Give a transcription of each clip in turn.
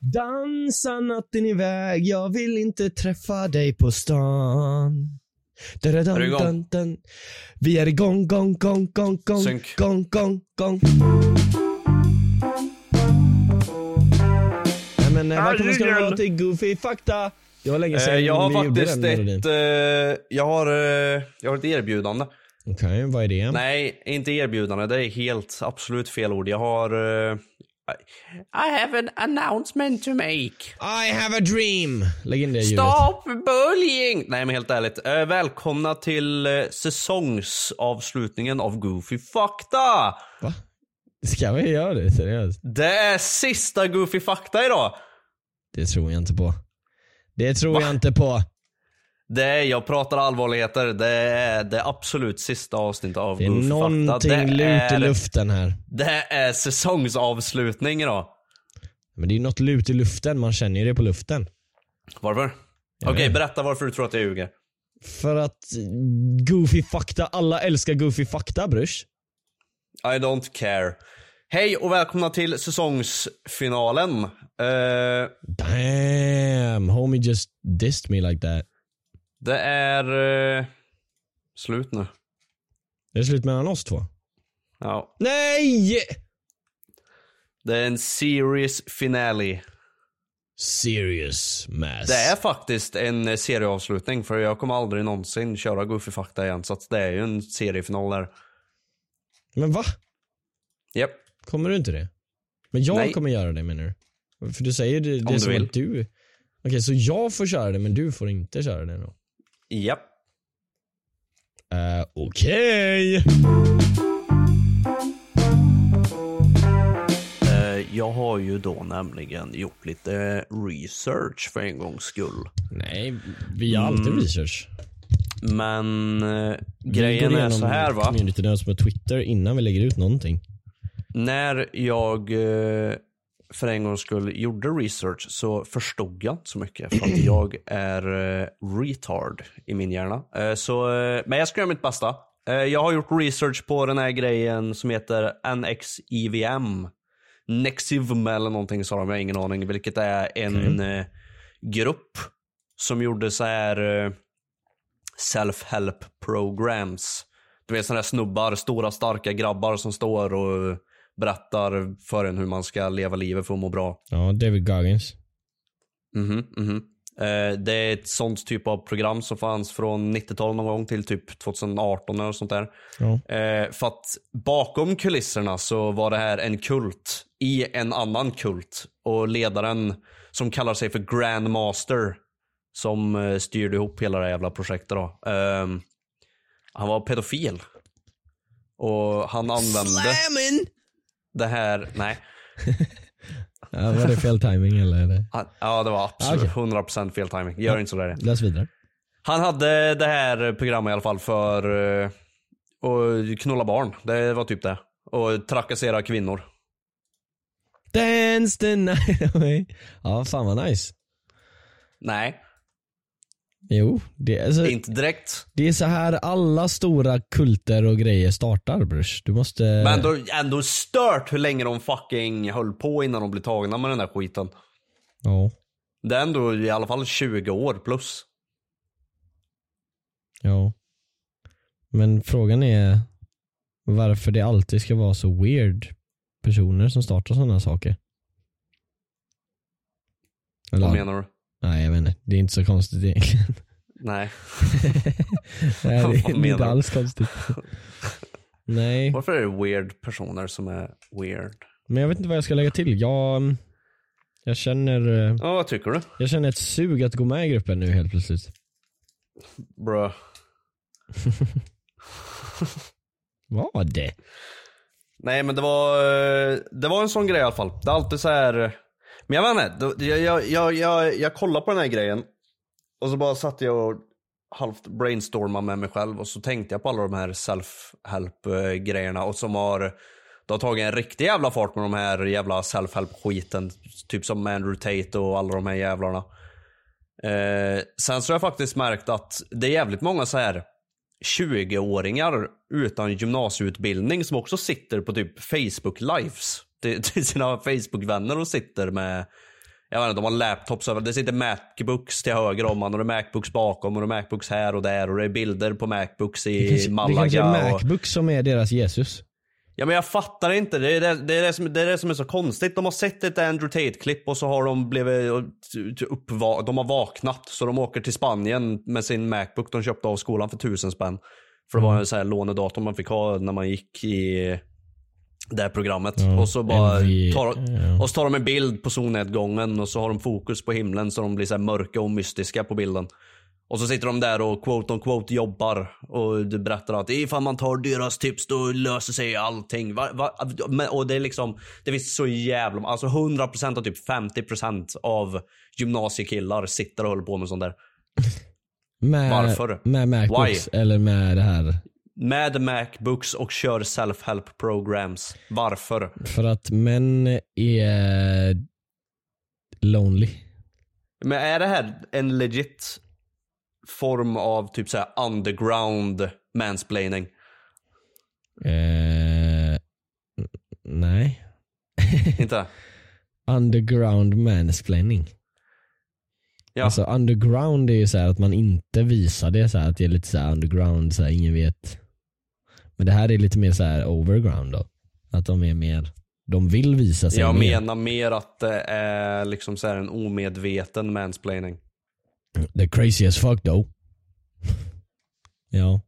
Dansa natten iväg, jag vill inte träffa dig på stan. Da-da-dun, Är du igång? dun, dun. Vi är igång, gång, gång, gång, gång, Synk. gång, gång, gång. Nej men eh, välkomna ska ni vara till Goofy Fakta. Det var länge Eh, sedan jag har gjorde faktiskt den melodin. ett, eh, jag har, eh, jag har ett erbjudande. Okej, vad är det? Nej, inte erbjudande. Det är helt absolut fel ord. Jag har... eh, I have an announcement to make. I have a dream! Lägg in det ljudet. Stop bullying! Nej men helt ärligt. Eh, välkomna till eh, säsongsavslutningen av Goofy Fakta! Va? Ska vi göra det seriöst? Det är sista Goofy Fakta idag. Det tror jag inte på. Det tror jag inte på. Det är, jag pratar allvarligheter. Det är det absolut sista avsnittet av Det är någonting Det lut i luften här. Det är säsongsavslutning idag. Men det är ju något lut i luften, man känner ju det på luften. Varför? Okej, vet. berätta varför du tror att jag ljuger. För att goofy fakta, alla älskar goofy fakta brush. I don't care. Hej och välkomna till säsongsfinalen. Eh, Damn, homie just dissed me like that. Det är eh, slut nu. Det är slut mellan oss två. Ja. Nej! Det är en series finale. Serious mass. Det är faktiskt en eh, serieavslutning för jag kommer aldrig någonsin köra Goofy Fakta igen så det är ju en seriefinal där. Men va? Japp. Kommer du inte det? Men jag Nej. kommer göra det menar du? För du säger det, det Om är du som vill. att du... Okej, så jag får köra det men du får inte köra det då? Japp. Uh, Okej! Eh, jag har ju då nämligen gjort lite research för en gångs skull. Nej, vi gör alltid Mm. research. Men Vi grejen går är igenom så här va. Community notes på Twitter innan vi lägger ut någonting. När jag för en gångs skull gjorde research så förstod jag inte så mycket för att jag är eh, retard i min hjärna. Eh, så, eh, men jag ska göra mitt bästa. Jag har gjort research på den här grejen som heter NXIVM. Nexivm eller någonting sa de, jag har ingen aning. Vilket är en eh, grupp som gjorde så här self-help programs. Du vet sådana där snubbar, stora starka grabbar som står och berättar för en hur man ska leva livet för att må bra. Ja, David Goggins. Mhm, mhm. Eh, det är ett sånt typ av program som fanns från 90-talet någon gång till typ 2018 eller sånt där. Ja. Eh, för att bakom kulisserna så var det här en kult i en annan kult. Och ledaren som kallar sig för Grandmaster som eh, styrde ihop hela det här jävla projektet då. Ehm, han var pedofil. Och han använde Slammin! Det här, nej. Ja, var det fel timing eller? Det? Ja det var absolut Okej. 100% fel timing. Gör inte sådär. Läs vidare. Han hade det här programmet i alla fall för att knulla barn. Det var typ det. Och trakassera kvinnor. Dance the night away. Ja, fan vad nice. Nej, Jo, det, alltså, inte direkt. det är så här alla stora kulter och grejer startar brush. Du måste... Men ändå, ändå stört hur länge de fucking höll på innan de blev tagna med den där skiten. Ja, Det är ändå i alla fall 20 år plus. ja. Men frågan är varför det alltid ska vara så weird personer som startar sådana saker. Eller, Vad menar du? Nej jag vet inte, det är inte så konstigt egentligen. Nej. Nej, det, är inte alls konstigt. Nej, Varför är det weird personer som är weird? men jag vet inte vad jag ska lägga till. Jag, jag, känner, eh, Ja, vad tycker du? jag känner ett sug att gå med i gruppen nu helt plötsligt. Bro. Vad? Nej men det var, eh, det var en sån grej i alla fall. Det är alltid så här. Men jag vet inte, jag, jag, jag, jag, jag kollade på den här grejen. Och så bara satt jag och halvt brainstormade med mig själv. Och så tänkte jag på alla de här self-help-grejerna. Och som har, det har tagit en riktig jävla fart med de här jävla self-help skiten. Typ som Andrew Tate och alla de här jävlarna. Eh, sen så har jag faktiskt märkt att det är jävligt många så här 20-åringar utan gymnasieutbildning som också sitter på typ Facebook lives till, till sina Facebook-vänner och sitter med jag vet inte, de har laptops över. Det sitter Macbooks till höger om man och det är Macbooks bakom och det är Macbooks här och där och det är bilder på Macbooks Det i det Malaga. kanske är och... Macbook som är deras Jesus. Ja men jag fattar inte, det är det, det, är det, som, det är det som är så konstigt. De har sett ett Andrew Tate-klipp och så har de blivit uppva- de har vaknat. Så de åker till Spanien med sin Macbook de köpte av skolan för tusen spänn. För det var en sån här lånedator man fick ha när man gick i det här programmet. Ja, och så bara NV, tar, ja. och så tar de en bild på solnedgången och så har de fokus på himlen så de blir så mörka och mystiska på bilden. Och så sitter de där och quote on quote jobbar och du berättar att ifall man tar deras tips då löser sig allting. Va, va, och det är liksom, det finns så jävla, alltså 100% av typ 50% av gymnasiekillar sitter och håller på med sånt där. Med, Varför? Med Macbooks eller med det här. Med Macbooks och kör self-help programs. Varför? För att män är lonely. Men är det här en legit form av typ såhär underground mansplaining? Eh, nej. Inte? Underground mansplaining. Ja. Alltså underground är ju så här att man inte visar det så här, att det är lite så här underground, så här, ingen vet. Men det här är lite mer så här overground då. Att de är mer, de vill visa sig Jag mer. menar mer att det är liksom så här en omedveten mansplaining. The crazy as fuck though. ja.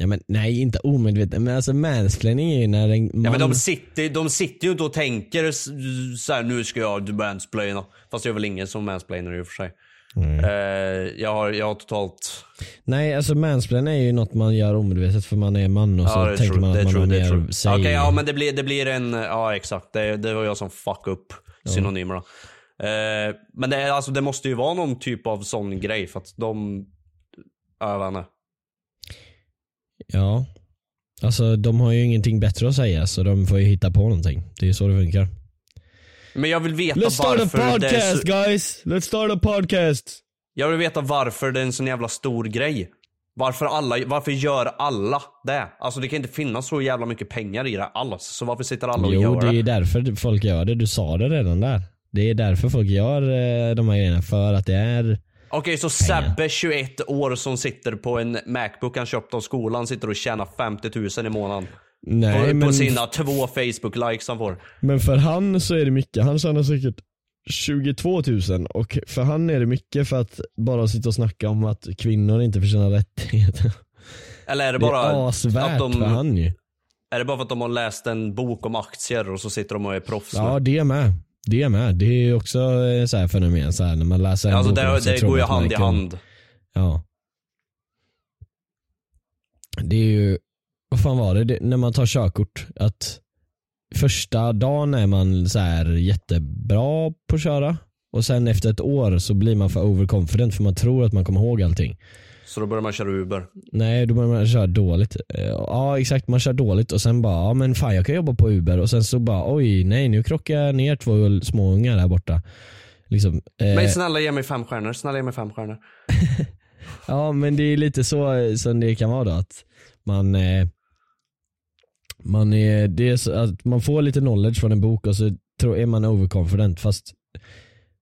Ja men nej inte omedveten, men alltså mansplaining är ju när en man... Ja men de sitter, de sitter ju inte och tänker så här, nu ska jag mansplaina. Fast det är väl ingen som mansplainar i och för sig. Eh, jag, har, jag har totalt... Nej alltså mansplain är ju något man gör omedvetet för man är man och så ja, är tänker true, man att man true, har true. sig. Okej, ja men det blir, det blir en, ja exakt. Det, det var jag som fuckade upp synonymerna. Eh, men det, alltså, det måste ju vara någon typ av sån grej för att de, ja, jag vet inte. Ja. Alltså de har ju ingenting bättre att säga så de får ju hitta på någonting. Det är ju så det funkar. Men jag vill veta Let's start a varför är podcast så, guys! Let's start a podcast! Jag vill veta varför det är en sån jävla stor grej. Varför alla, varför gör alla det? Alltså det kan inte finnas så jävla mycket pengar i det alls. Så varför sitter alla och Jo gör det det? är därför folk gör det, du sa det redan där. Det är därför folk gör eh, de här grejerna, för att det är Okej, så Sebbe, 21 år, som sitter på en Macbook han köpt av skolan, sitter och tjänar 50 000 i månaden. Nej på, men, på sina två Facebook-likes han får. men för han så är det mycket, han tjänar säkert 22 000 och för han är det mycket för att bara sitta och snacka om att kvinnor inte förtjänar rättigheter. Eller är det Det bara är asvärt att de, för han ju. Är det bara för att de har läst en bok om aktier och så sitter de och är proffs? Ja det med. Det med. Det är också eh, så här fenomen så här, när man läser en alltså bok om det, det går ju hand i hand. Ja. Det är ju, vad fan var det, det när man tar körkort, att första dagen är man så här jättebra på att köra och sen efter ett år så blir man för overconfident för man tror att man kommer ihåg allting. Så då börjar man köra Uber. Nej, då börjar man köra dåligt. Eh, Ja exakt, man kör dåligt och sen bara, ja men fan jag kan jobba på Uber och sen så bara, oj nej nu krockar jag ner två småungar där borta. Liksom, eh, Men snälla ge mig fem stjärnor, snälla ge mig fem stjärnor. Ja men det är lite så eh, som det kan vara då att man eh, man, är, det är så att man får lite knowledge från en bok och så tror, är man overconfident fast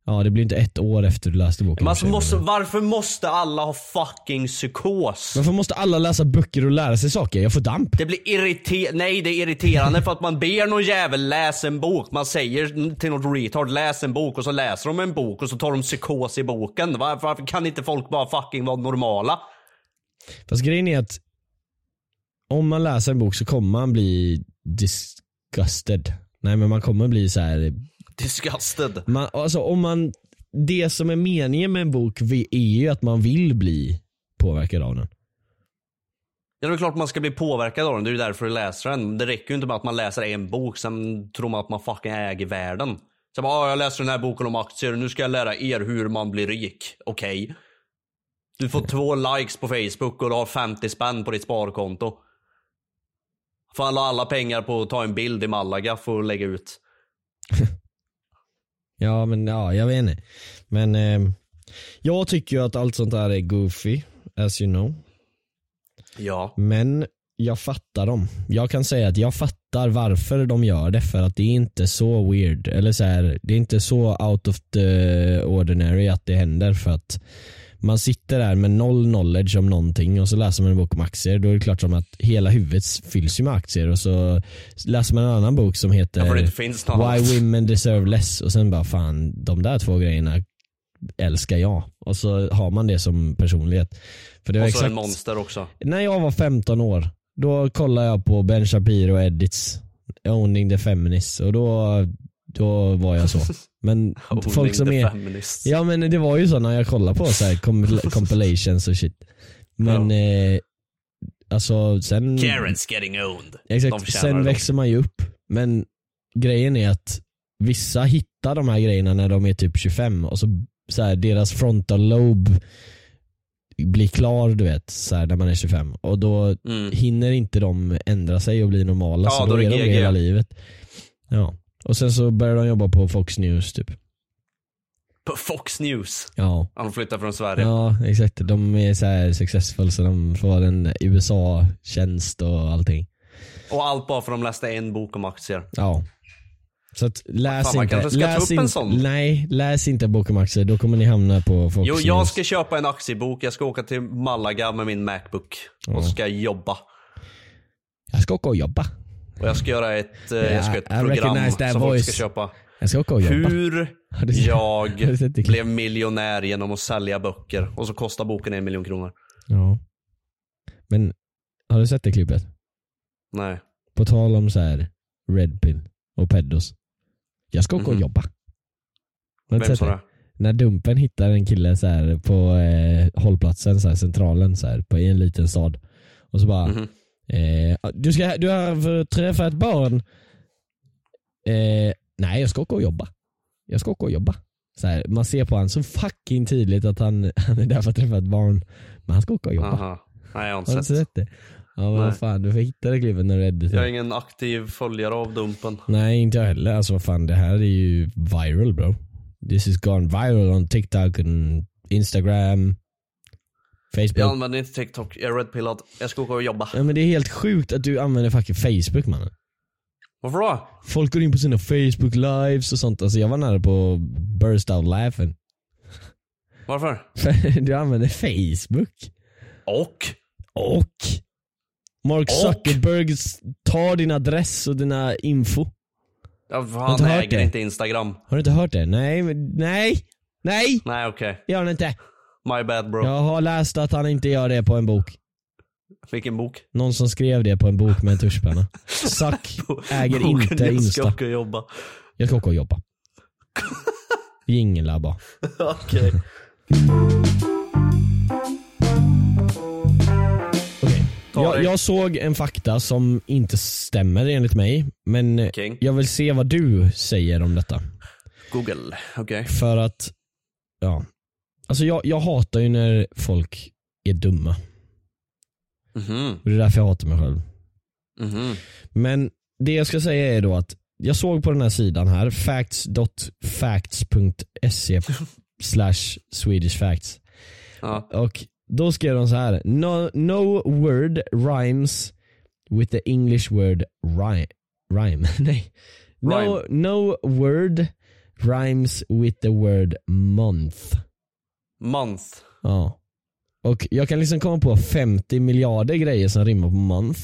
Ja det blir inte ett år efter du läste boken. Alltså, måste, varför måste alla ha fucking psykos? Varför måste alla läsa böcker och lära sig saker? Jag får damp. Det blir irriterande, nej det är irriterande för att man ber någon jävel läsa en bok. Man säger till något retard läs en bok och så läser de en bok och så tar de psykos i boken. Varför, varför kan inte folk bara fucking vara normala? Fast grejen är att om man läser en bok så kommer man bli disgusted. Nej men man kommer bli så här. Disgusted. Man, alltså om man, det som är meningen med en bok är ju att man vill bli påverkad av den. Ja, det är klart man ska bli påverkad av den. Det är ju därför du läser den. Det räcker ju inte med att man läser en bok, sen tror man att man fucking äger världen. Så bara, "Ah, jag läser den här boken om aktier, nu ska jag lära er hur man blir rik. Okej. Du får två likes på Facebook och du har 50 spänn på ditt sparkonto. Fan la alla pengar på att ta en bild i Malaga för att lägga ut. Ja men ja, jag vet inte. Men eh, jag tycker ju att allt sånt där är goofy, as you know. Ja. Men jag fattar dem. Jag kan säga att jag fattar varför de gör det för att det är inte så weird. Eller så här, det är inte så out of the ordinary att det händer för att man sitter där med noll knowledge om någonting och så läser man en bok om aktier. Då är det klart som att hela huvudet fylls ju med aktier och så läser man en annan bok som heter Why women deserve less och sen bara fan de där två grejerna älskar jag. Och så har man det som personlighet. För det var Och så exakt en monster också. när jag var 15 år, då kollade jag på Ben Shapiro edits, Owning the Feminists och då, då var jag så. Men folk Owning som är, feminist. ja men det var ju så när jag kollade på så här compil- compilations och shit. Men eh, alltså sen, Karen's getting owned. Exakt, sen det. växer man ju upp. Men grejen är att vissa hittar de här grejerna när de är typ 25 och så, så här, deras frontal lobe blir klar du vet, så här, när man är 25 och då Mm. hinner inte de ändra sig och bli normala Ja, så då då är är det de det GG. hela livet. Ja. Och sen så börjar de jobba på Fox News typ. På Fox News. Ja. Han flyttar från Sverige. Ja exakt, de är så här successful så de får en USA-tjänst och allting. Och allt bara för att de läste en bok om aktier. Ja. Så att läs Fan, inte, läs inte, nej läs inte bok om aktier, då kommer ni hamna på Fox Jo, News. jag ska köpa en aktiebok. Jag ska åka till Malaga med min Macbook. Och så ska jag jobba. jag ska åka och jobba. Och jag ska göra ett, Yeah, jag ska göra ett I program som folk ska köpa. Jag ska åka och jobba. Hur jag blev miljonär genom att sälja böcker. Och så kostar boken en miljon kronor. Ja. Men har du sett det klippet? Nej. På tal om så här Red Pill och pedos. Jag ska åka och Mhm. jobba. Har Vem sa det? När Dumpen hittar en kille så här på eh, hållplatsen, så här, centralen så här, på, i en liten stad. Och så bara, Mhm. Eh, du, ska, du har träffat ett barn. Eh, nej jag ska åka och jobba. Jag ska åka och jobba. Här, man ser på honom så fucking tydligt att han, han är där för att träffa ett barn. Men han ska åka och jobba. Aha. Nej, jag har inte Har sett. sett det? Ja men vad fan, du får hitta det klippet när du. Jag är ingen aktiv följare av Dumpen. Nej inte jag heller. Alltså vad fan det här är ju viral bro. This is gone viral on TikTok and Instagram, Facebook. Jag använder inte TikTok. Jag är redpillad. Jag ska åka och jobba. Ja men det är helt sjukt att du använder fucking Facebook mannen. Varför då? Folk går in på sina Facebook lives och sånt. Alltså jag var nära på att burst out laughing. Varför? För du använder Facebook. Och? Och Mark Och? Zuckerberg s- tar din adress och dina info. Ja, han äger det? inte Instagram. Har du inte hört det? Nej, men- nej, nej, Nej okej. gör han inte. My bad bro. Jag har läst att han inte gör det på en bok. Vilken bok? Någon som skrev det på en bok med en tuschpenna. Suck äger Boken inte Jag ska Insta. åka och jobba. Jag ska åka och jobba. Jingla bara. Okej. Jag, jag såg en fakta som inte stämmer enligt mig. Men King. jag vill se vad du säger om detta. Google. Okej. För att, ja. Alltså jag, jag hatar ju när folk är dumma. Mhm. Och det är därför jag hatar mig själv. Mhm. Men det jag ska säga är då att jag såg på den här sidan här, facts.facts.se slash Swedish facts. Ja. Och då skrev de så här. No, no word rhymes with the English word rhyme. rhyme. Nej. No, Rhyme. no word rhymes with the word month. Month. Ja. Och jag kan liksom komma på 50 miljarder grejer som rimmar på month.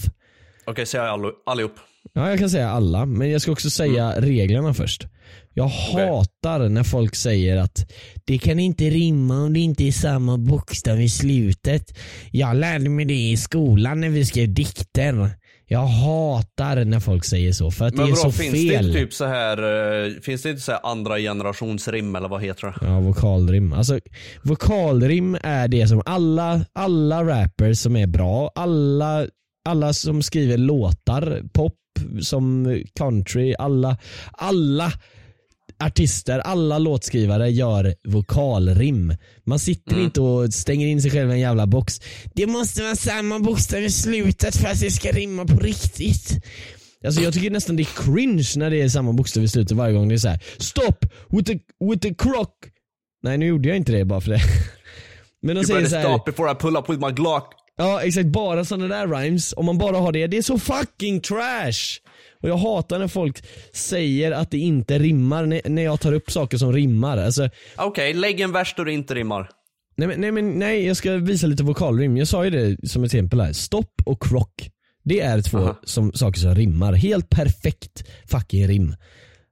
Okej, jag allo- allihop. Ja, jag kan säga alla, men jag ska också säga reglerna först. Jag hatar när folk säger att det kan inte rimma om det inte är samma bokstav i slutet. Jag lärde mig det i skolan när vi skrev dikter. Jag hatar när folk säger så för att Men det är bra, så finns det fel. inte typ så här, eh, finns det inte så här andra generations rim eller vad heter det? Ja, vokalrim. Alltså, vokalrim är det som alla, alla rappers som är bra, alla, alla som skriver låtar, pop som country, alla, alla artister, alla låtskrivare gör vokalrim. Man sitter inte och stänger in sig själv i en jävla box. Det måste vara samma bokstav i slutet för att det ska rimma på riktigt. Alltså jag tycker nästan det är cringe när det är samma bokstav i slutet varje gång det är så här. Stop with the, with the croc. Nej nu gjorde jag inte det bara för det. Men de You säger better så här, stop before I pull up with my Glock. Ja exakt, bara sådana där rhymes. Om man bara har det, det är så fucking trash. Och jag hatar när folk säger att det inte rimmar när, när jag tar upp saker som rimmar. Alltså, Okej, lägg en vers då det inte rimmar. nej, men, nej men nej, jag ska visa lite vokalrim. Jag sa ju det som ett exempel här. Stopp och croc. Det är två Aha. som, saker som rimmar. Helt perfekt fucking rim.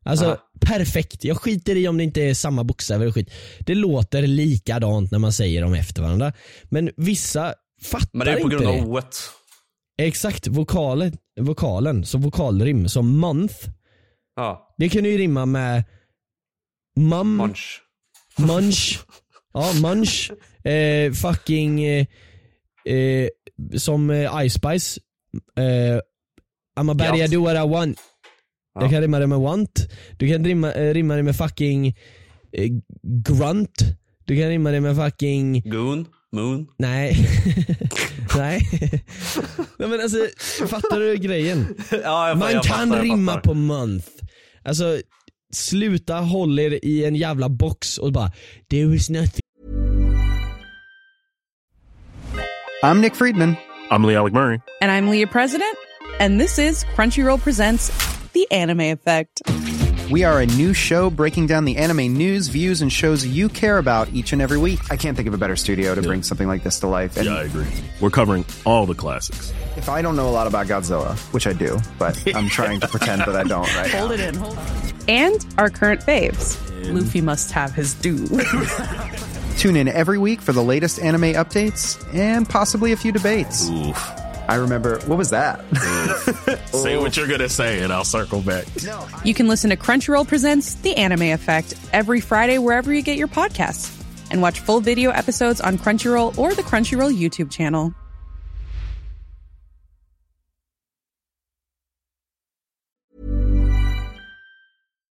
Alltså Aha. perfekt. Jag skiter i om det inte är samma bokstäver och skit. Det låter likadant när man säger dem efter varandra. Men vissa fattar Men det är på inte grund det. av oet. Exakt, vokalen, vokalen, så vokalrim. Så month, Ja, det kan ju rimma med mum, munch. munch, ja munch, eh, fucking, eh, eh, som eh, Ice Spice, eh, I'm a berry, I Jatt. do what I want. Ja. Jag kan rimma det med want, du kan rimma, eh, rimma det med fucking eh, grunt, du kan rimma det med fucking Goon, moon. Nej. Nej. Nej men alltså, fattar du grejen? Ja, jag, Man jag kan fattar, jag rimma fattar. på month. Alltså, sluta hålla er i en jävla box och bara there is nothing I'm Nick Friedman. I'm Lee Alec Murray. And I'm Leah President, and this is Crunchyroll Presents The Anime Effect. We are a new show breaking down the anime news, views, and shows you care about each and every week. I can't think of a better studio to bring something like this to life. And Yeah, I agree. We're covering all the classics. if I don't know a lot about Godzilla, which I do, but I'm trying to pretend that I don't right Hold now. it in, hold it. And our current faves. Luffy must have his due. Tune in every week for the latest anime updates and possibly a few debates. Oof. I remember, what was that? Say what you're gonna say, and I'll circle back. You can listen to Crunchyroll Presents The Anime Effect every Friday wherever you get your podcasts. And watch full video episodes on Crunchyroll or the Crunchyroll YouTube channel.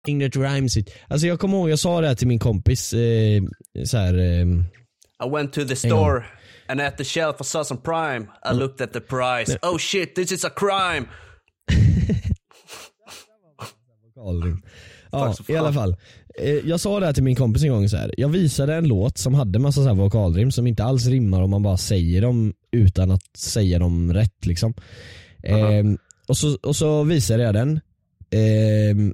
that rhymes it. Alltså jag kommer ihåg, jag sa det här till min kompis, eh, så här, eh, I went to the store and at the shelf I saw some prime. I looked at the price. Oh shit, this is a crime. Ja, i alla fall. Eh, Jag sa det här till min kompis en gång så här. Jag visade en låt som hade massa så här vokalrim som inte alls rimmar om man bara säger dem utan att säga dem rätt liksom. Ehm, och, så, och så visade jag den. Ehm,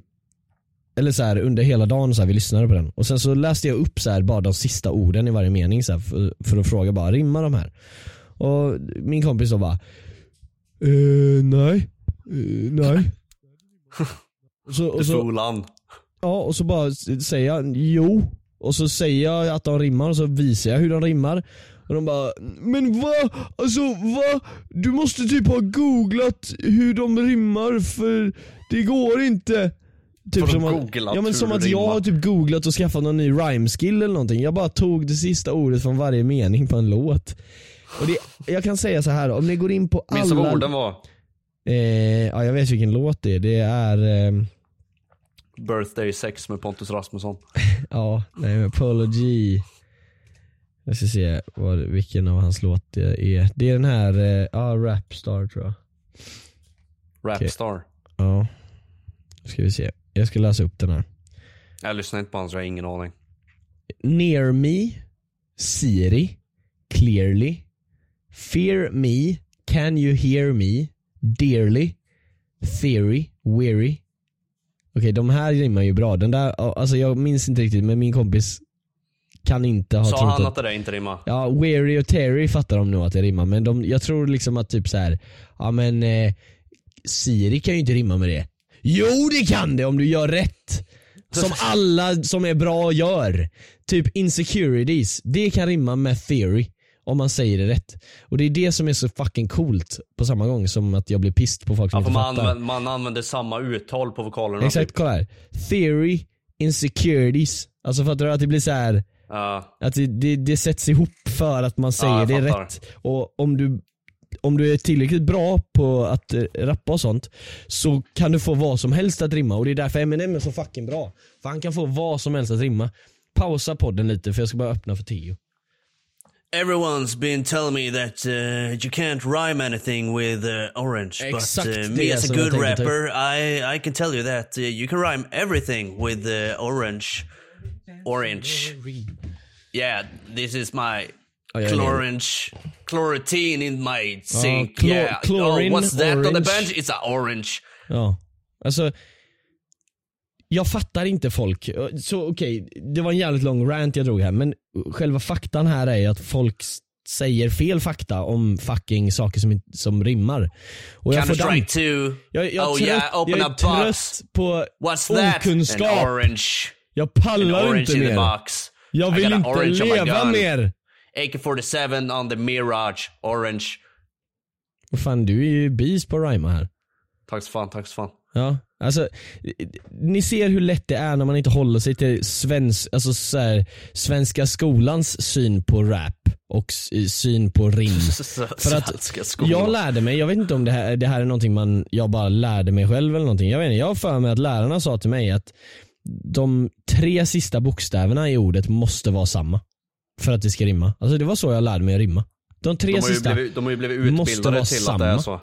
eller så här under hela dagen så här, vi lyssnade på den. Och sen så läste jag upp så här, bara de sista orden i varje mening så här, för, för att fråga bara, rimmar de här? Och min kompis då bara, eh, nej, eh, nej. Och så, och så, folan. Ja, och så bara säger jag jo. Och så säger jag att de rimmar och så visar jag hur de rimmar. Och de bara, men va? Alltså va? Du måste typ ha googlat hur de rimmar för det går inte. Typ som att, ja, men som att jag har typ googlat och skaffat någon ny rhyme skill eller någonting. Jag bara tog det sista ordet från varje mening på en låt. Och det, jag kan säga så här om ni går in på Minns du alla... vad orden var? Eh, ja, jag vet vilken låt det är. Det är... Eh, Birthday sex med Pontus Rasmusson. Ja, nej men Polo G. Jag ska se vad, vilken av hans låt det är. Det är den här, eh, ja Rapstar tror jag. Rapstar. Ja. Nu ska vi se. Jag ska läsa upp den här. Jag lyssnar inte på så jag har ingen aning. Near me, Siri, clearly. Fear me, can you hear me, dearly. Theory, weary. okej de här rimmar ju bra. Den där, alltså jag minns inte riktigt men min kompis kan inte ha Sa trott han att att det där inte rimmar? Ja, Weary och Terry fattar de nog att det rimmar men de, jag tror liksom att typ så här, ja men eh, Siri kan ju inte rimma med det. Jo det kan det om du gör rätt! Som alla som är bra gör. Typ insecurities, det kan rimma med theory. Om man säger det rätt. Och det är det som är så fucking coolt på samma gång som att jag blir pissed på folk som Ja, inte man, fattar. använder, man använder samma uttal på vokalerna. Exakt, typ. kolla här. Theory, insecurities. Alltså fattar du att det blir så här Ja. att det, det, det sätts ihop för att man säger jag det rätt. Och om du, om du är tillräckligt bra på att eh, rappa och sånt så kan du få vad som helst att rimma och det är därför Eminem är så fucking bra. För han kan få vad som helst att rimma. Pausa podden lite för jag ska bara öppna för Theo. Everyone's been telling me that uh, you can't rhyme anything with uh, orange. Exakt but uh, me as a jag good upp. rapper, I, I can tell you that uh, you can rhyme everything with uh, orange. Orange. Yeah, this is my jag är chlorange. Chlorotin in my sink. chlor- yeah. chlorine, oh, what's that on the orange. bench? It's a orange. Ja, alltså jag fattar inte folk. Så okej, det var en jävligt lång rant jag drog här men själva faktan här är att folk säger fel fakta om fucking saker som, som rimmar. Och jag Counter får damp. 2. Jag, jag, oh trött, yeah, open jag är trött på What's that? okunskap. An orange. Jag An pallar orange inte in the mer. box. Jag vill an inte orange leva mer. AK-47 on the Mirage. Orange. Fan du är ju bis på att rhyma här. Tack så fan, tack så fan. Ja, alltså ni ser hur lätt det är när man inte håller sig till svensk, alltså så här, svenska skolans syn på rap och syn på rim. För att jag lärde mig, jag vet inte om det här, det här är någonting man, jag bara lärde mig själv eller någonting. Jag vet inte, jag har för mig att lärarna sa till mig att de tre sista bokstäverna i ordet måste vara samma. För att det ska rimma. Alltså det var så jag lärde mig att rimma. De tre de, har sista. blivit, de har ju blivit utbildade till att det är samma. så.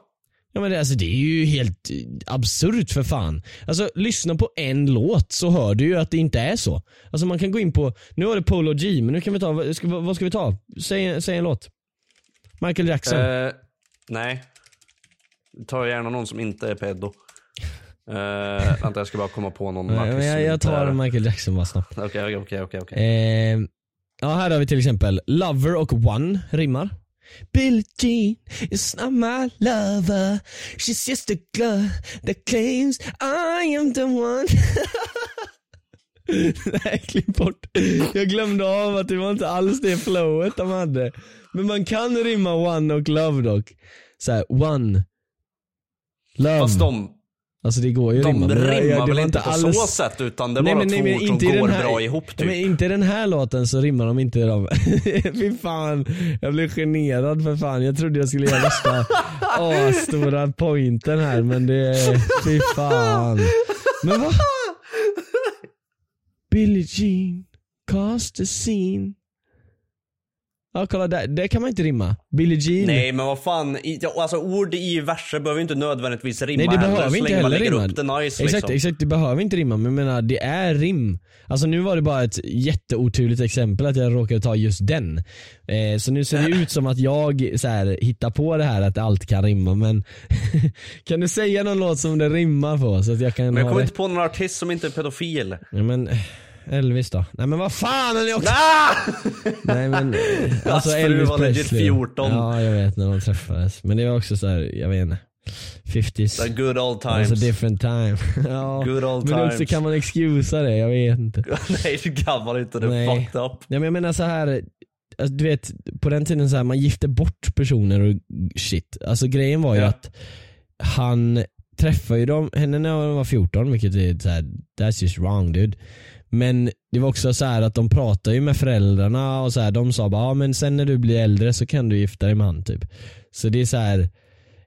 Ja men det, alltså, det är ju helt eh, absurt för fan. Alltså lyssna på en låt så hör du ju att det inte är så. Alltså man kan gå in på, nu var det Polo G, men nu kan vi ta, vad ska, vad ska vi ta? Säg, säg en låt. Michael Jackson. Eh, nej. Ta gärna någon som inte är pedo. Uh, vänta jag ska bara komma på någon Nej, jag, jag tar Michael Jackson bara snabbt. Okej, okej, okej. Eh, ja här har vi till exempel Lover och One rimmar. Billie Jean is not my lover She's just a girl that claims I am the one Nej, klipp bort. Jag glömde av att det var inte alls det flowet de hade. Men man kan rimma one och love dock. Såhär, one. Love. Fast de, alltså det går ju de rimma. rimmar det väl inte på alls- så sätt utan det är Nej, bara men- nej, två men ord som går här- bra ihop typ. Ja, Men inte i den här låten så rimmar de inte de. Fy fan, jag blev generad för fan. Jag trodde jag skulle göra värsta stora pointen här men det, fy fan. Men vad? Billie Jean, cast the scene. Ja kolla där, det kan man inte rimma. Billie Jean. Nej men vad fan, i, alltså ord i verser behöver inte nödvändigtvis rimma Nej det heller, behöver så inte man heller lägger rimma. upp det nice exakt, liksom. exakt, det behöver inte rimma men jag menar det är rim. Alltså nu var det bara ett jätteoturligt exempel att jag råkade ta just den. Eh, så nu ser det ut som att jag så här, hittar på det här att allt kan rimma men kan du säga någon låt som det rimmar på så att jag kan Men jag kommer inte på någon artist som inte är pedofil. Ja, men Elvis då? Nej men vad fan är ni också? Nej men eh, alltså Hans Elvis var Presley. 14. Ja jag vet när de träffades. Men det var också så här, jag vet inte. 50s. The good old It was a times. different time. ja. Good old men också times. kan man excusa det, jag vet inte. Nej det kan man inte, det är fucked up. Ja, men jag menar så här. Alltså, du vet, på den tiden så här, man gifte bort personer och shit. Alltså grejen var ju Ja. att han träffade ju dem, henne när hon var 14 vilket är så här, that's just wrong dude. Men det var också så här att de pratade ju med föräldrarna och så här, de sa bara ja men sen när du blir äldre så kan du gifta dig med han typ. Så det är så här.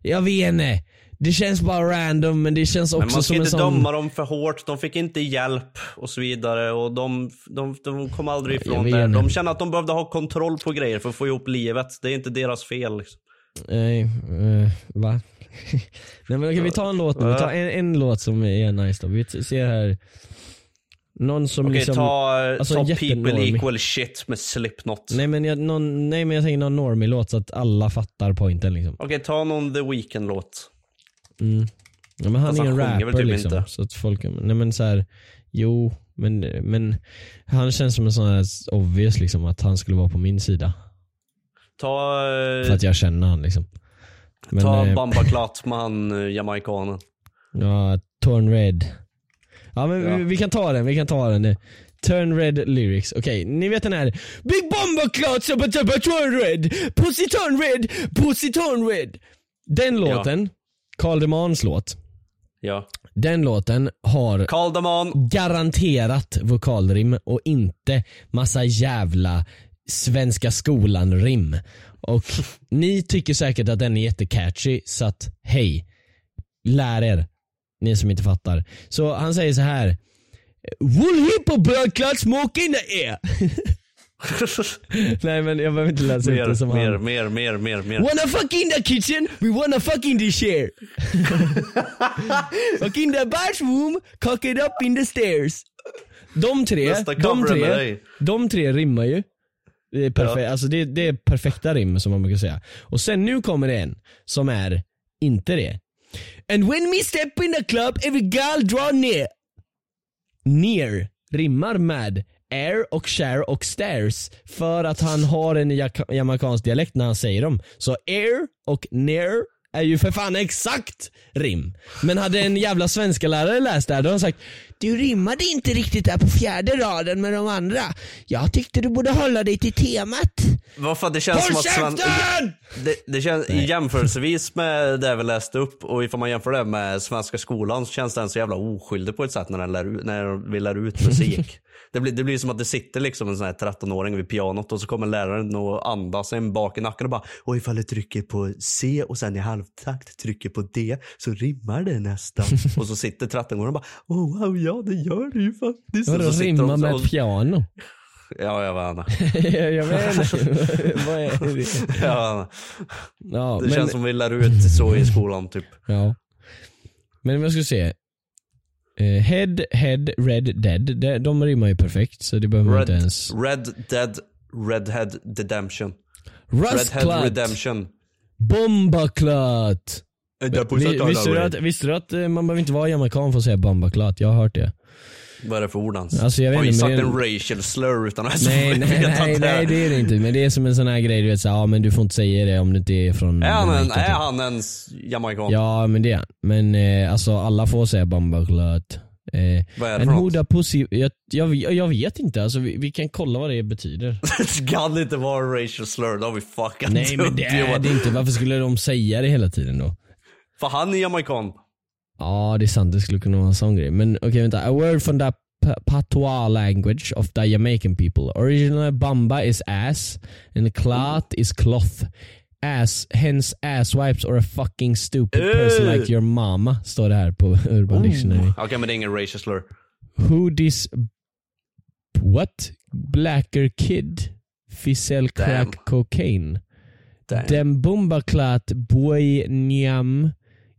jag vet inte. Det känns bara random men det känns också Men man ska som en inte sån... döma dem för hårt, de fick inte hjälp och så vidare och de, de, de kom aldrig ifrån det. De kände att de behövde ha kontroll på grejer för att få ihop livet. Det är inte deras fel. Liksom. Nej, eh, va? Nej men okej vi tar en låt nu, vi tar en, en låt som är nice då. Vi ser här, någon som Okej, liksom ta, alltså ta People. Equal Shit med Slipknot. Nej men, jag, någon, nej men jag tänker någon normig låt så att alla fattar pointen liksom. Okej, ta någon The Weeknd låt Mm. Ja, men han Fast är en han rapper typ liksom. inte. Så att folk, nej men så här, jo, men, men han känns som en sån här obvious liksom att han skulle vara på min sida. Ta, eh, För att jag känner han liksom. Men, ta eh, Bamba Klatt med han eh, jamaikanen. Ja, Turn Red. Ja men Ja. Vi, vi kan ta den, vi kan ta den. Turn Red lyrics. Okej, ni vet den här Big Bomba Clout Sabba Tabba Turn Red Pussy Turn Red Pussy Turn Red Den låten, Karl Demans låt, Ja. den låten har garanterat vokalrim och inte massa jävla svenska skolan-rim. Och ni tycker säkert att den är jättecatchy så att hej, lär er. Ni som inte fattar. Så han säger så här. Wool hip och in the air. Nej men jag behöver inte läsa ut Mer, det som mer, han. mer, mer, mer, mer. Wanna fuck in the kitchen, we wanna fuck in the chair. fuck in the bathroom, cock it up in the stairs. De tre, de tre, de tre rimmar ju. Det är, perfekt, alltså det, det är perfekta rim som man brukar säga. Och sen nu kommer det en som är inte det. And when we step in the club every girl draw near. Near rimmar med air och share och stairs för att han har en jamaicansk dialekt när han säger dem. Så air och near är ju för fan exakt rim. Men hade en jävla svenska lärare läst det här då hade han sagt Du rimmade inte riktigt där på fjärde raden med de andra. Jag tyckte du borde hålla dig till temat. Vad fan, det känns som Håll att Sven... Det, det känns jämförelsevis med det vi läste upp och ifall man jämför det med svenska skolan så känns den så jävla oskyldig på ett sätt när, den lär, när vi lär ut musik. det, blir, det blir som att det sitter liksom en sån här 13-åring vid pianot och så kommer läraren och andas en bak i nacken och bara och ifall du trycker på C och sen i halvtakt trycker på D så rimmar det nästan. och så sitter 13-åringen och bara oh wow ja det gör det ju faktiskt. Vadå så sitter rimma de så- med och, piano? Ja jag inte. jag vet inte. Vad är det? Ja, Ja, det men, känns som vi lär ut så i skolan typ. Ja. Men vad ska jag säga? Eh, head, head, red, dead. De, de rimmar ju perfekt så det behöver man inte ens. Red Dead Redhead Redemption. Redhead! Redemption. Bombaklat! Vi, visste, du att, visste du att eh, man behöver inte vara jamaican för att säga bombaklat? Jag har hört det. Vad är det för ord ens? Alltså, jag Har inte, sagt en racial slur utan att Nej, nej, nej, att nej, det är det inte. Men det är som en sån här grej du vet, så, här, ja men du får inte säga det om du inte är från Är han, en, är typ. han ens jamaican? Ja men det är han. Men eh, alltså alla får säga bombaklat. Eh, Vad en hoda pussy, jag, jag, jag vet inte. Alltså, vi, vi kan kolla vad det betyder. det kan inte vara en racial slur, då har vi fuckat Nej men det är det inte. Varför skulle de säga det hela tiden då? För han är jamaican. Ja det är sant, det skulle kunna vara en sån grej. Men okej vänta. A word from the patois language of the Jamaican people. Originally bamba is ass and cloth is cloth. Ass, hence ass wipes or a fucking stupid person Ugh. like your mama. Står det här på Urban Dictionary. Okej men det är ingen racial slur. Who this what? Blacker kid? Fissel crack Damn. cocaine. Damn. Dem bombaklat boy njam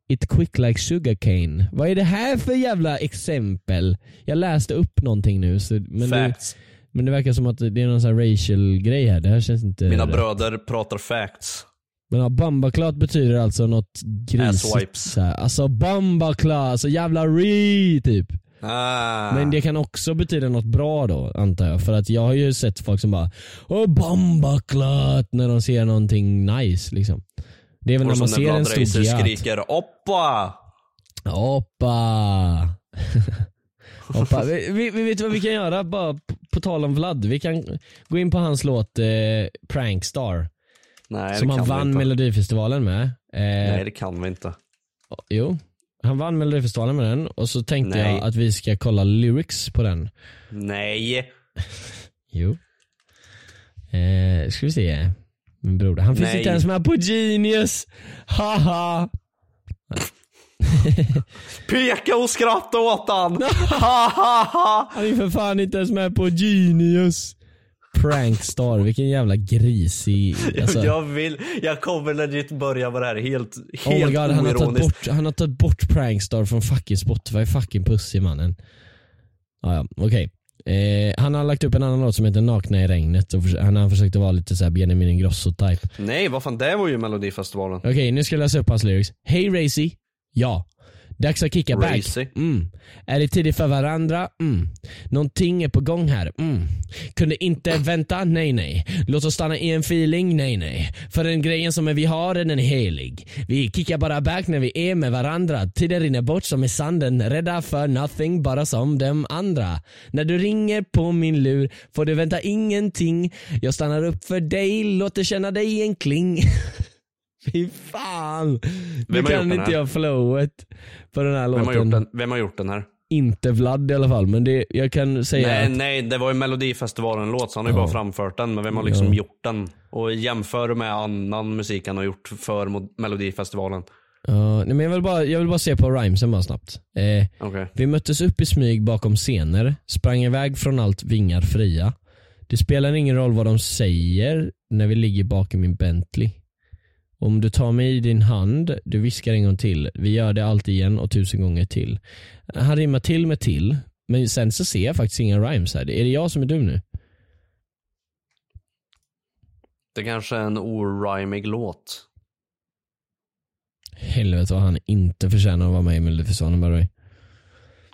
it quick like sugarcane. Vad är det här för jävla exempel? Jag läste upp någonting nu så, men, det, Facts. men det verkar som att det är någon sån här racial grej här. Det här känns inte Mina rätt. bröder pratar facts. Men ja, bombaklat betyder alltså något grisigt. Så här. Alltså bombaklat, alltså jävla re typ. Ah. Men det kan också betyda något bra då antar jag. För att jag har ju sett folk som bara Åh bombaklat när de ser någonting nice liksom. Det är väl Och när man ser en stor giat. skriker oppa! Hoppa! Hoppa. Vi, vi, vi vet vad vi kan göra bara på, på tal om Vlad. Vi kan gå in på hans låt eh, Prankstar. Nej som han vann. Melodifestivalen med. Eh, Nej det kan vi inte. Jo. Han vann Melodifestivalen med den och så tänkte Nej. jag att vi ska kolla lyrics på den. Nej. Jo. Eh, ska vi se. Min broder. Han finns Nej. inte ens med på Genius. Haha. Peka och skratta åt han! ha ha ha! Han är för fan inte ens med på Genius. Prankstar, vilken jävla grisig... Alltså, Jag vill, jag kommer legit börja med det här helt, oh my helt god, han har, tagit bort, han har tagit bort Prankstar från fucking Spotify, fucking pussy mannen. Ah, ja, okej. Eh, han har lagt upp en annan låt som heter Nakna i regnet och han har försökt att vara lite såhär Benjamin Ingrosso type. Nej vad fan det var ju melodifestivalen. Okej, nu ska jag läsa upp hans lyrics. Hej Racy. Ja. Dags att kicka back. Racy. Mm. Är det tidigt för varandra? Mm. Någonting är på gång här. Mm. Kunde inte vänta? Nej nej. Låt oss stanna i en feeling? Nej nej. För den grejen som vi har den är helig. Vi kickar bara back när vi är med varandra. Tiden rinner bort som i sanden. Rädda för nothing, bara som de andra. När du ringer på min lur får du vänta ingenting. Jag stannar upp för dig, låter känna dig en kling. Fy fan! Nu kan inte jag flowet på den här Vem låten. har, gjort den, vem har gjort den här? Inte Vlad i alla fall, men det, jag kan säga Nej, att nej, det var ju Melodifestivalen-låt så han har ju Ja. bara framfört den. Men vem har liksom Ja. gjort den? Och jämför med annan musik han har gjort för Melodifestivalen. Ja, nej, men jag, vill bara, jag vill bara se på rhymesen bara snabbt. Eh, Okej. vi möttes upp i smyg bakom scener, sprang iväg från allt vingar fria. Det spelar ingen roll vad de säger när vi ligger bak i min Bentley. Om du tar mig i din hand, du viskar en gång till. Vi gör det alltid igen och tusen gånger till. Han rimmar till med till, men sen så ser jag faktiskt inga rhymes här. Är det jag som är dum nu? Det kanske är en orymig låt. Helvete vad han inte förtjänar att vara med i Melodifestivalen by the way.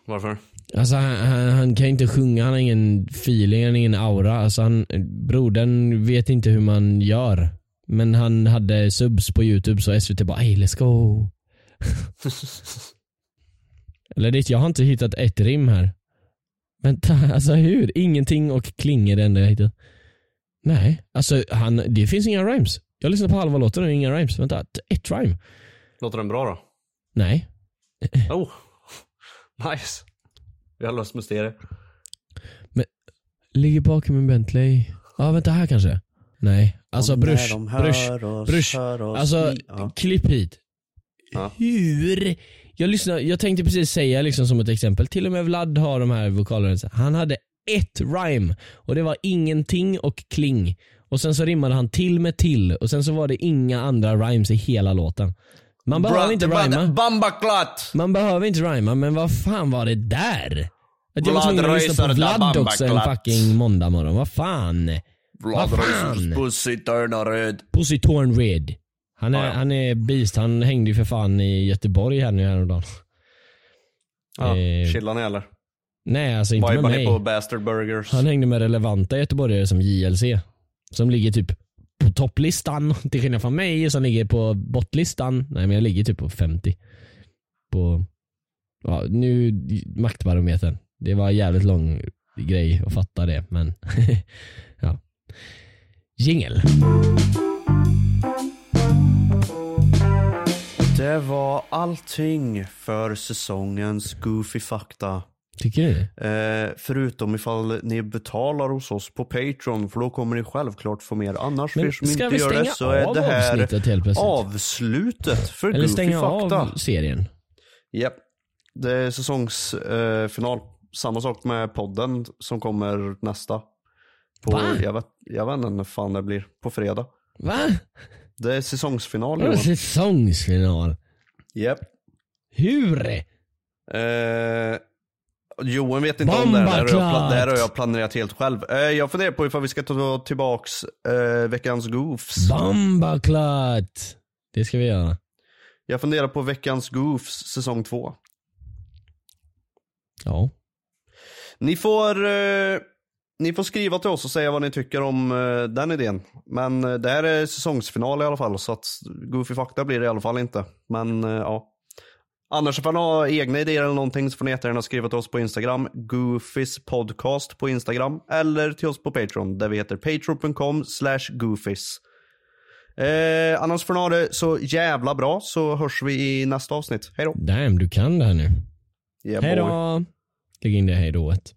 Varför? Alltså han, han, han kan inte sjunga, han har ingen feeling, han har ingen aura. Alltså han, brodern vet inte hur man gör. Men han hade subs på youtube så SVT bara hey let's go. Eller dit, jag har inte hittat ett rim här. Vänta, alltså hur? Ingenting och kling är det enda jag hittat. Nej, alltså han, det finns inga rhymes. Jag lyssnar på halva låten och inga rhymes. Vänta, ett rhyme? Låter den bra då? Nej. Oh, nice. Vi har löst mysteriet. Ligger bakom min Bentley. Ja vänta här kanske. Nej. Alltså Och brush, de hör brush, oss, brush. hör oss Alltså ja. klipp hit. Ja. Hur? Jag, lyssnar, jag tänkte precis säga liksom som ett exempel, till och med Vlad har de här vokalerna. Han hade ett rhyme och det var ingenting och kling. Och sen så rimmade han till med till och sen så var det inga andra rhymes i hela låten. Man behöver inte rhyma. Bambaklat! Man behöver inte rhyma, men vad fan var det där? Att jag var tvungen att lyssna på Vlad också en fucking måndag morgon. Vad fan? Pussy turnar röd. Pussy Torn Red. Han är, Ja, ja. han är beast, han hängde ju för fan i Göteborg här nu häromdagen. Ja, Eh, chillar ni eller? Nej alltså inte med Vibar mig. ni på Bastard Burgers? Han hängde med relevanta göteborgare som JLC. Som ligger typ på topplistan till skillnad från mig som ligger på bottlistan. Nej men jag ligger typ på 50. På, ja nu maktbarometern. Det var en jävligt lång grej att fatta det men. Jingel. Det var allting för säsongens Goofy Fakta. Tycker du? Eh, förutom ifall ni betalar hos oss på Patreon, för då kommer ni självklart få mer. Annars för Men er som inte gör det så är det här avslutet för Eller Goofy stänga Fakta. av serien? Japp. Det är säsongsfinal. Eh. Samma sak med podden som kommer nästa. På, Va? jag, vet, jag vet inte när fan det blir. På fredag. Va? Det är säsongsfinal Vadå Johan. säsongsfinal? Japp. Hur? Eh, Johan vet inte om det här. Det här, har jag, det här har jag planerat helt själv. Eh, jag funderar på ifall vi ska ta tillbaks eh, veckans goofs. Bombaklart! Det ska vi göra. Jag funderar på veckans goofs säsong två. Ja. Ni får, eh, ni får skriva till oss och säga vad ni tycker om eh, den idén. Men eh, det här är säsongsfinal i alla fall så att Goofy Fakta blir det i alla fall inte. Men eh, ja. Annars ifall ni har egna idéer eller någonting så får ni jättegärna skriva till oss på Instagram. Goofys podcast på Instagram. Eller till oss på Patreon där vi heter patreon.com slash goofys. Eh, annars får ni ha det så jävla bra så hörs vi i nästa avsnitt. Hej då. Damn, du kan det här nu. Yeah, Hej då! Lägg in det hejdået.